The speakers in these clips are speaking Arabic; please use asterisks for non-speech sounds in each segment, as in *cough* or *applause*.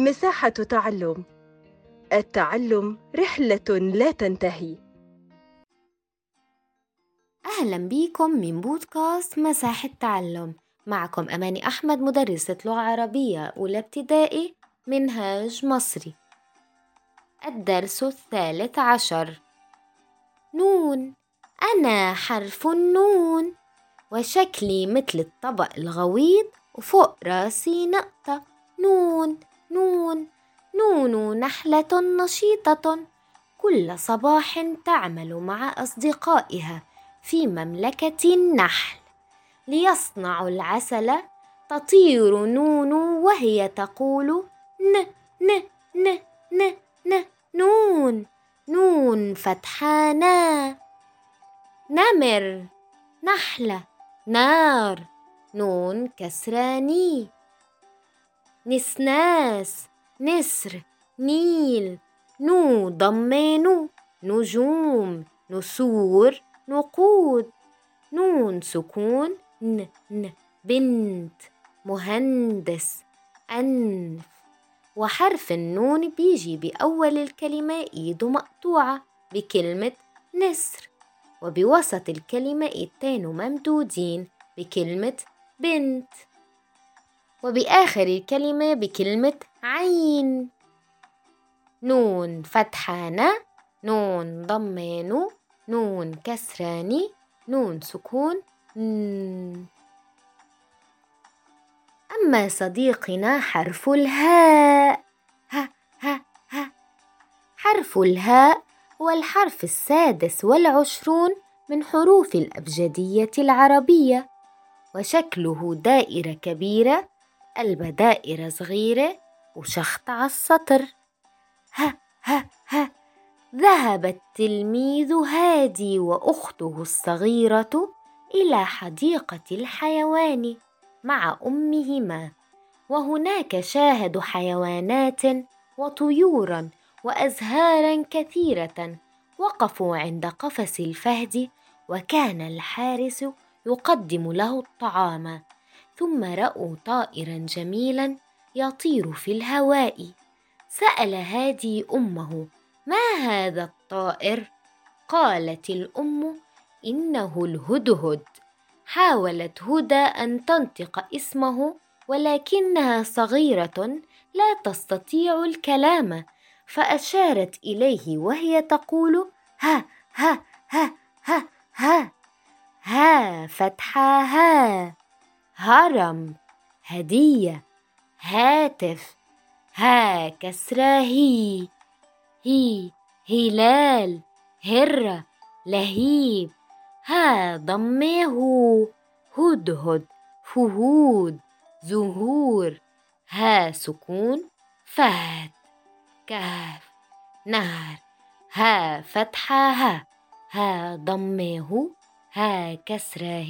مساحة تعلم. التعلم رحلة لا تنتهي. أهلا بيكم من بودكاست مساحة تعلم. معكم أماني أحمد مدرسة لغة عربية أولى ابتدائي منهاج مصري. الدرس الثالث عشر. نون. أنا حرف النون. وشكلي مثل الطبق الغويط وفوق راسي نقطة. نون. نون نون نحلة نشيطة. كل صباح تعمل مع أصدقائها في مملكة النحل. ليصنعوا العسل تطير نون وهي تقول ن ن ن ن ن نون نون فتحانا. نمر نحلة نار نون كسرة ني. نسناس نسر نيل نون ضمة نو نجوم نسور نقود نون سكون ن ن بنت مهندس أنف. وحرف النون بيجي بأول الكلمة إيده مقطوعة بكلمة نسر وبوسط الكلمة إيدتين ممدودين بكلمة بنت. وبآخر الكلمة بكلمة عين. نون فتحانة نون ضمانو نون كسراني نون سكون ن. أما صديقنا حرف الهاء. ها ها ها. حرف الهاء هو الحرف السادس والعشرون من حروف الأبجدية العربية وشكله دائرة كبيرة قلب دائرة صغيرة وشخط على السطر. ها ها ها ذهب التلميذ هادي وأخته الصغيرة إلى حديقة الحيوان مع أمهما. وهناك شاهدوا حيوانات وطيورا وأزهارا كثيرة وقفوا عند قفص الفهد وكان الحارس يقدم له الطعام. ثم رأوا طائرا جميلا يطير في الهواء. سأل هادي أمه ما هذا الطائر؟ قالت الأم إنه الهدهد. حاولت هدى أن تنطق اسمه ولكنها صغيرة لا تستطيع الكلام فأشارت إليه وهي تقول ها ها ها ها ها ها فتحة ها هرم هدية هاتف ها كسرة هي هي هلال هرة لهيب ها ضمه هدهد فهود زهور ها سكون فهد كهف نهر ها فتحة ها ها ضمه ها كسرة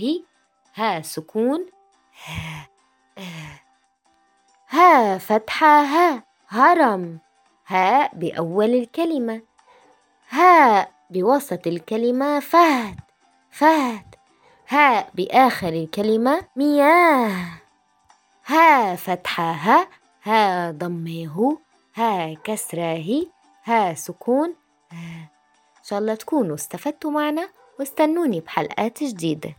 ها سكون *sighs* ها فتحة ها هرم. ها بأول الكلمة. ها بوسط الكلمة فهد فهد. ها بآخر الكلمة مياه. ها فتحة ها ها ضمه ها كسره ها سكون. ها إن شاء الله تكونوا استفدتوا معنا واستنوني بحلقات جديدة.